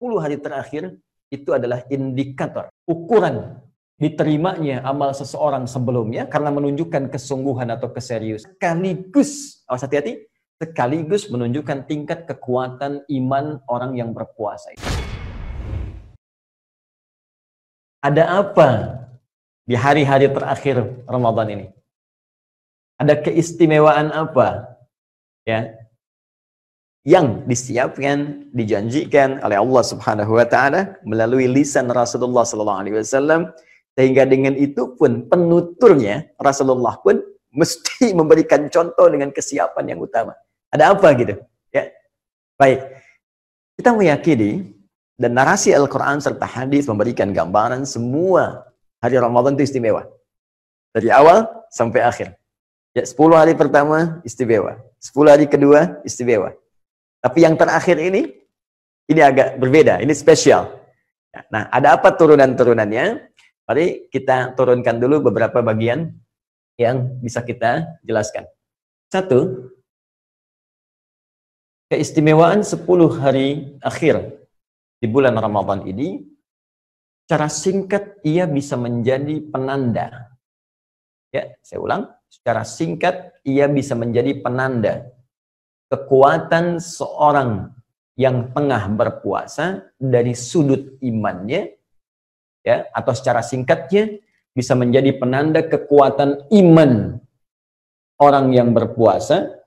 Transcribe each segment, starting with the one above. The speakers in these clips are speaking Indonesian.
hari terakhir itu adalah indikator, ukuran diterimanya amal seseorang sebelumnya karena menunjukkan kesungguhan atau keseriusan. Sekaligus, awas hati-hati, sekaligus menunjukkan tingkat kekuatan iman orang yang berpuasa. Ada apa di hari-hari terakhir Ramadan ini? Ada keistimewaan apa? Ya. Yang disiapkan, dijanjikan oleh Allah Subhanahu wa taala melalui lisan Rasulullah sallallahu alaihi wasallam sehingga dengan itu pun penuturnya Rasulullah pun mesti memberikan contoh dengan kesiapan yang utama. Ada apa gitu? Ya. Baik. Kita meyakini dan narasi Al-Quran serta hadis memberikan gambaran semua hari Ramadan itu istimewa. Dari awal sampai akhir. Ya, 10 hari pertama istimewa. 10 hari kedua istimewa. Tapi yang terakhir ini, ini agak berbeda. Ini spesial. Nah, ada apa turunan-turunannya? Mari kita turunkan dulu beberapa bagian yang bisa kita jelaskan. Satu, keistimewaan 10 hari akhir di bulan Ramadan ini, secara singkat ia bisa menjadi penanda. Ya, saya ulang secara singkat ia bisa menjadi penanda kekuatan seorang yang tengah berpuasa dari sudut imannya ya atau secara singkatnya bisa menjadi penanda kekuatan iman orang yang berpuasa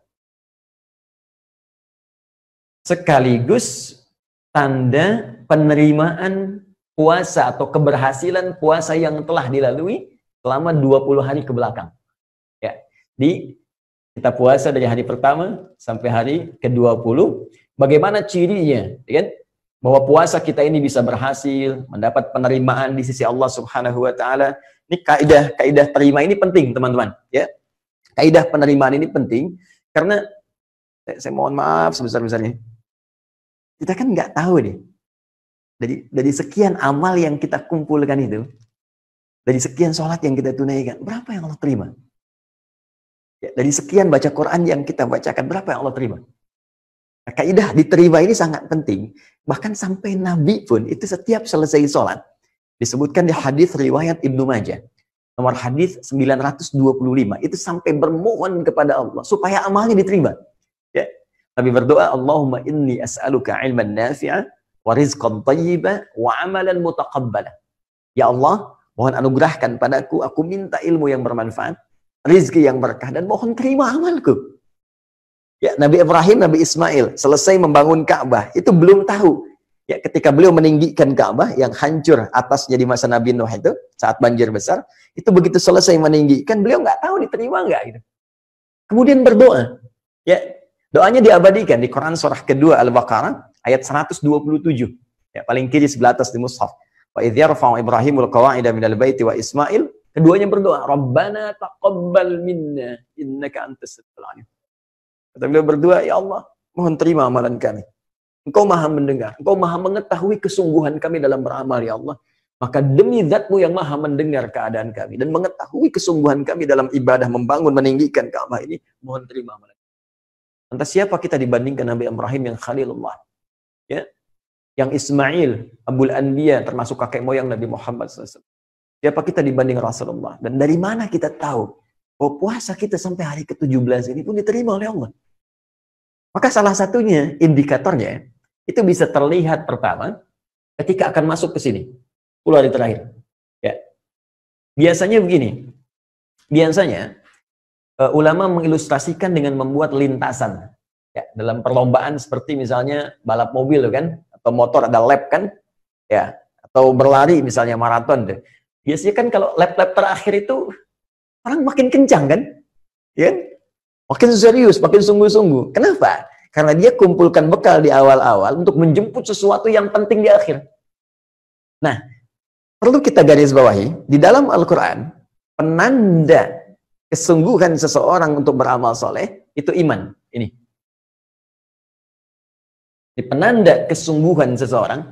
sekaligus tanda penerimaan puasa atau keberhasilan puasa yang telah dilalui selama 20 hari ke belakang. Di kita puasa dari hari pertama sampai hari ke-20. Bagaimana cirinya? Ya kan? Bahwa puasa kita ini bisa berhasil, mendapat penerimaan di sisi Allah Subhanahu wa taala. Ini kaidah kaidah terima ini penting, teman-teman, ya. Kaidah penerimaan ini penting karena saya, saya mohon maaf sebesar-besarnya. Kita kan nggak tahu nih. Dari dari sekian amal yang kita kumpulkan itu, dari sekian sholat yang kita tunaikan, berapa yang Allah terima? Ya, dari sekian baca Quran yang kita bacakan, berapa yang Allah terima? Nah, kaidah diterima ini sangat penting. Bahkan sampai Nabi pun itu setiap selesai sholat. Disebutkan di hadis riwayat Ibnu Majah. Nomor hadis 925. Itu sampai bermohon kepada Allah supaya amalnya diterima. Ya. Nabi berdoa, Allahumma inni as'aluka ilman nafi'a wa rizqan tayyiba wa amalan mutaqabbala. Ya Allah, mohon anugerahkan padaku, aku minta ilmu yang bermanfaat, rizki yang berkah dan mohon terima amalku. Ya, Nabi Ibrahim, Nabi Ismail selesai membangun Ka'bah, itu belum tahu. Ya, ketika beliau meninggikan Ka'bah yang hancur atasnya di masa Nabi Nuh itu saat banjir besar, itu begitu selesai meninggikan, beliau nggak tahu diterima nggak gitu. Kemudian berdoa. Ya, doanya diabadikan di Quran surah kedua Al-Baqarah ayat 127. Ya, paling kiri sebelah atas di mushaf. Wa idh yarfa'u Ibrahimul qawa'ida minal baiti wa Ismail Keduanya berdoa, Rabbana taqabbal minna innaka antas alim. Kata beliau berdoa, ya Allah, mohon terima amalan kami. Engkau maha mendengar, engkau maha mengetahui kesungguhan kami dalam beramal, ya Allah. Maka demi zatmu yang maha mendengar keadaan kami dan mengetahui kesungguhan kami dalam ibadah membangun, meninggikan Ka'bah ini, mohon terima amalan. Entah siapa kita dibandingkan Nabi Ibrahim yang Khalilullah. Ya, yang Ismail, Abul Anbiya, termasuk kakek moyang Nabi Muhammad SAW. Siapa kita dibanding Rasulullah? Dan dari mana kita tahu bahwa puasa kita sampai hari ke-17 ini pun diterima oleh Allah? Maka salah satunya indikatornya itu bisa terlihat pertama ketika akan masuk ke sini. 10 hari terakhir. Ya. Biasanya begini. Biasanya uh, ulama mengilustrasikan dengan membuat lintasan. Ya, dalam perlombaan seperti misalnya balap mobil kan atau motor ada lap kan? Ya, atau berlari misalnya maraton deh. Biasanya kan kalau lap-lap terakhir itu orang makin kencang kan? Ya? Makin serius, makin sungguh-sungguh. Kenapa? Karena dia kumpulkan bekal di awal-awal untuk menjemput sesuatu yang penting di akhir. Nah, perlu kita garis bawahi, di dalam Al-Quran, penanda kesungguhan seseorang untuk beramal soleh, itu iman. Ini. Di penanda kesungguhan seseorang,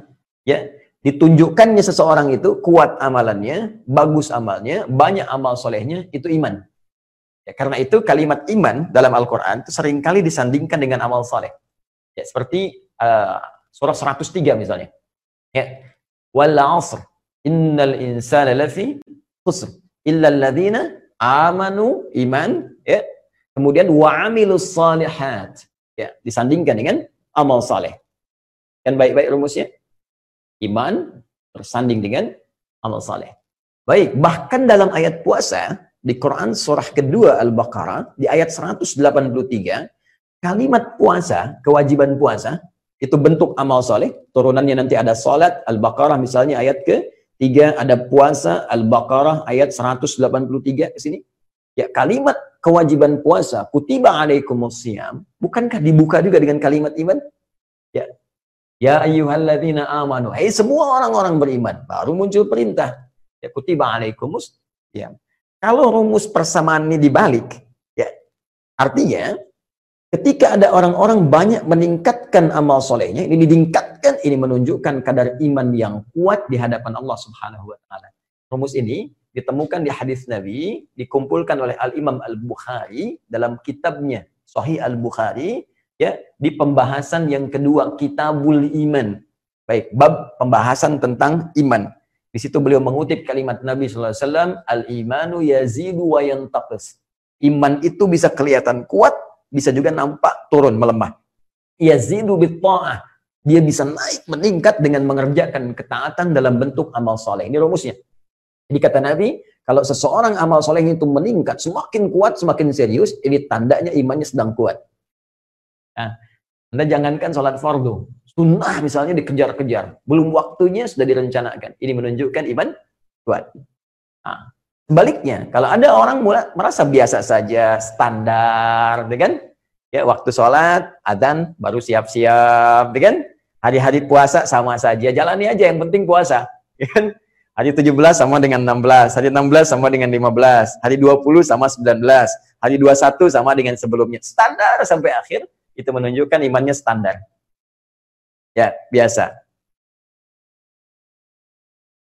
ya ditunjukkannya seseorang itu kuat amalannya, bagus amalnya, banyak amal solehnya, itu iman. Ya, karena itu kalimat iman dalam Al-Quran itu sering kali disandingkan dengan amal soleh. Ya, seperti uh, surah 103 misalnya. Ya. Wal 'asr. Innal insana lafi khusr illa alladziina amanu iman ya. Kemudian wa 'amilus salihat. Ya, disandingkan dengan amal saleh. Kan baik-baik rumusnya? Iman tersanding dengan amal saleh. Baik, bahkan dalam ayat puasa di Quran surah kedua Al-Baqarah di ayat 183 kalimat puasa, kewajiban puasa itu bentuk amal soleh, turunannya nanti ada salat, Al-Baqarah misalnya ayat ke tiga ada puasa, Al-Baqarah ayat 183 ke sini. Ya, kalimat kewajiban puasa, kutiba alaikumusiyam, bukankah dibuka juga dengan kalimat iman? Ya. Ya ayyuhalladzina amanu. Hai semua orang-orang beriman. Baru muncul perintah. Ya kutiba alaikumus. Ya. Kalau rumus persamaan ini dibalik, ya artinya ketika ada orang-orang banyak meningkatkan amal solehnya, ini ditingkatkan, ini menunjukkan kadar iman yang kuat di hadapan Allah Subhanahu wa taala. Rumus ini ditemukan di hadis Nabi, dikumpulkan oleh Al-Imam Al-Bukhari dalam kitabnya Sahih Al-Bukhari ya di pembahasan yang kedua Kitabul Iman. Baik, bab pembahasan tentang iman. Di situ beliau mengutip kalimat Nabi SAW, Al-imanu yazidu wa yantaqis. Iman itu bisa kelihatan kuat, bisa juga nampak turun, melemah. Yazidu bitta'ah. Dia bisa naik, meningkat dengan mengerjakan ketaatan dalam bentuk amal soleh. Ini rumusnya. Jadi kata Nabi, kalau seseorang amal soleh itu meningkat, semakin kuat, semakin serius, ini tandanya imannya sedang kuat. Nah, anda jangankan sholat fardu, sunnah misalnya dikejar-kejar, belum waktunya sudah direncanakan. Ini menunjukkan iman kuat. Nah, sebaliknya, kalau ada orang mulai merasa biasa saja, standar, ya kan? Ya, waktu sholat, adzan, baru siap-siap, ya kan? Hari-hari puasa sama saja, jalani aja, yang penting puasa. Ya kan? Hari 17 sama dengan 16, hari 16 sama dengan 15, hari 20 sama 19, hari 21 sama dengan sebelumnya. Standar sampai akhir, itu menunjukkan imannya standar. Ya, biasa.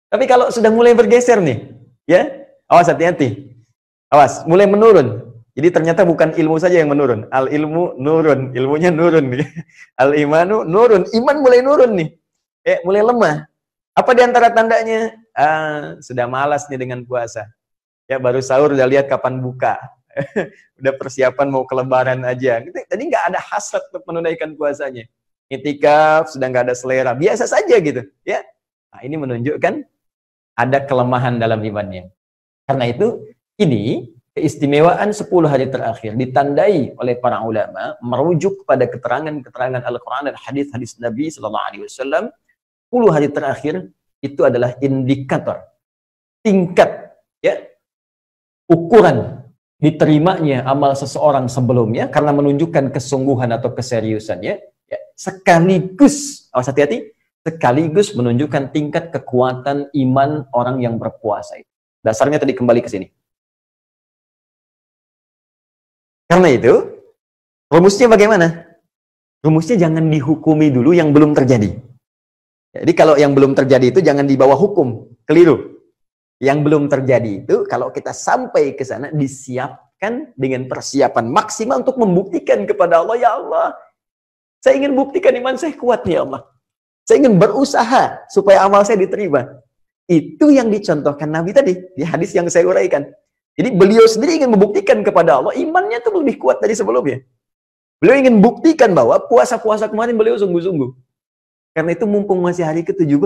Tapi kalau sudah mulai bergeser nih, ya, awas hati-hati. Awas, mulai menurun. Jadi ternyata bukan ilmu saja yang menurun. Al ilmu nurun, ilmunya nurun nih. Al imanu nurun, iman mulai nurun nih. Eh, mulai lemah. Apa di antara tandanya? Ah, sudah malas nih dengan puasa. Ya baru sahur udah lihat kapan buka. udah persiapan mau kelebaran aja. Tadi nggak ada hasrat untuk menunaikan puasanya. Itikaf sudah nggak ada selera, biasa saja gitu, ya. Nah, ini menunjukkan ada kelemahan dalam imannya. Karena itu, ini keistimewaan 10 hari terakhir ditandai oleh para ulama merujuk pada keterangan-keterangan Al-Quran dan hadis-hadis Nabi Sallallahu Alaihi Wasallam. 10 hari terakhir itu adalah indikator tingkat ya ukuran diterimanya amal seseorang sebelumnya karena menunjukkan kesungguhan atau keseriusannya ya, sekaligus awas hati-hati sekaligus menunjukkan tingkat kekuatan iman orang yang berpuasa itu. Dasarnya tadi kembali ke sini. Karena itu, rumusnya bagaimana? Rumusnya jangan dihukumi dulu yang belum terjadi. Jadi kalau yang belum terjadi itu jangan dibawa hukum, keliru. Yang belum terjadi itu kalau kita sampai ke sana disiapkan dengan persiapan maksimal untuk membuktikan kepada Allah, ya Allah, saya ingin buktikan iman saya kuat ya Allah. Saya ingin berusaha supaya amal saya diterima. Itu yang dicontohkan Nabi tadi di hadis yang saya uraikan. Jadi beliau sendiri ingin membuktikan kepada Allah imannya itu lebih kuat dari sebelumnya. Beliau ingin buktikan bahwa puasa-puasa kemarin beliau sungguh-sungguh. Karena itu mumpung masih hari ke-17,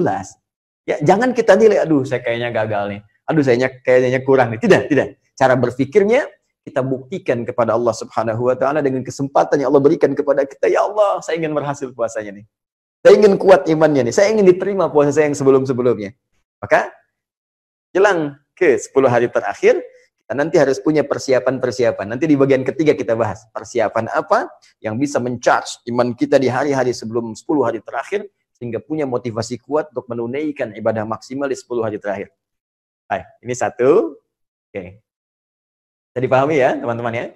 Ya, jangan kita nilai, aduh saya kayaknya gagal nih. Aduh saya kayaknya kurang nih. Tidak, tidak. Cara berpikirnya kita buktikan kepada Allah Subhanahu wa taala dengan kesempatan yang Allah berikan kepada kita. Ya Allah, saya ingin berhasil puasanya nih. Saya ingin kuat imannya nih. Saya ingin diterima puasa saya yang sebelum-sebelumnya. Maka jelang ke 10 hari terakhir, kita nanti harus punya persiapan-persiapan. Nanti di bagian ketiga kita bahas persiapan apa yang bisa mencharge iman kita di hari-hari sebelum 10 hari terakhir sehingga punya motivasi kuat untuk menunaikan ibadah maksimal di 10 hari terakhir. Baik, ini satu. Oke. Jadi pahami ya, teman-teman ya.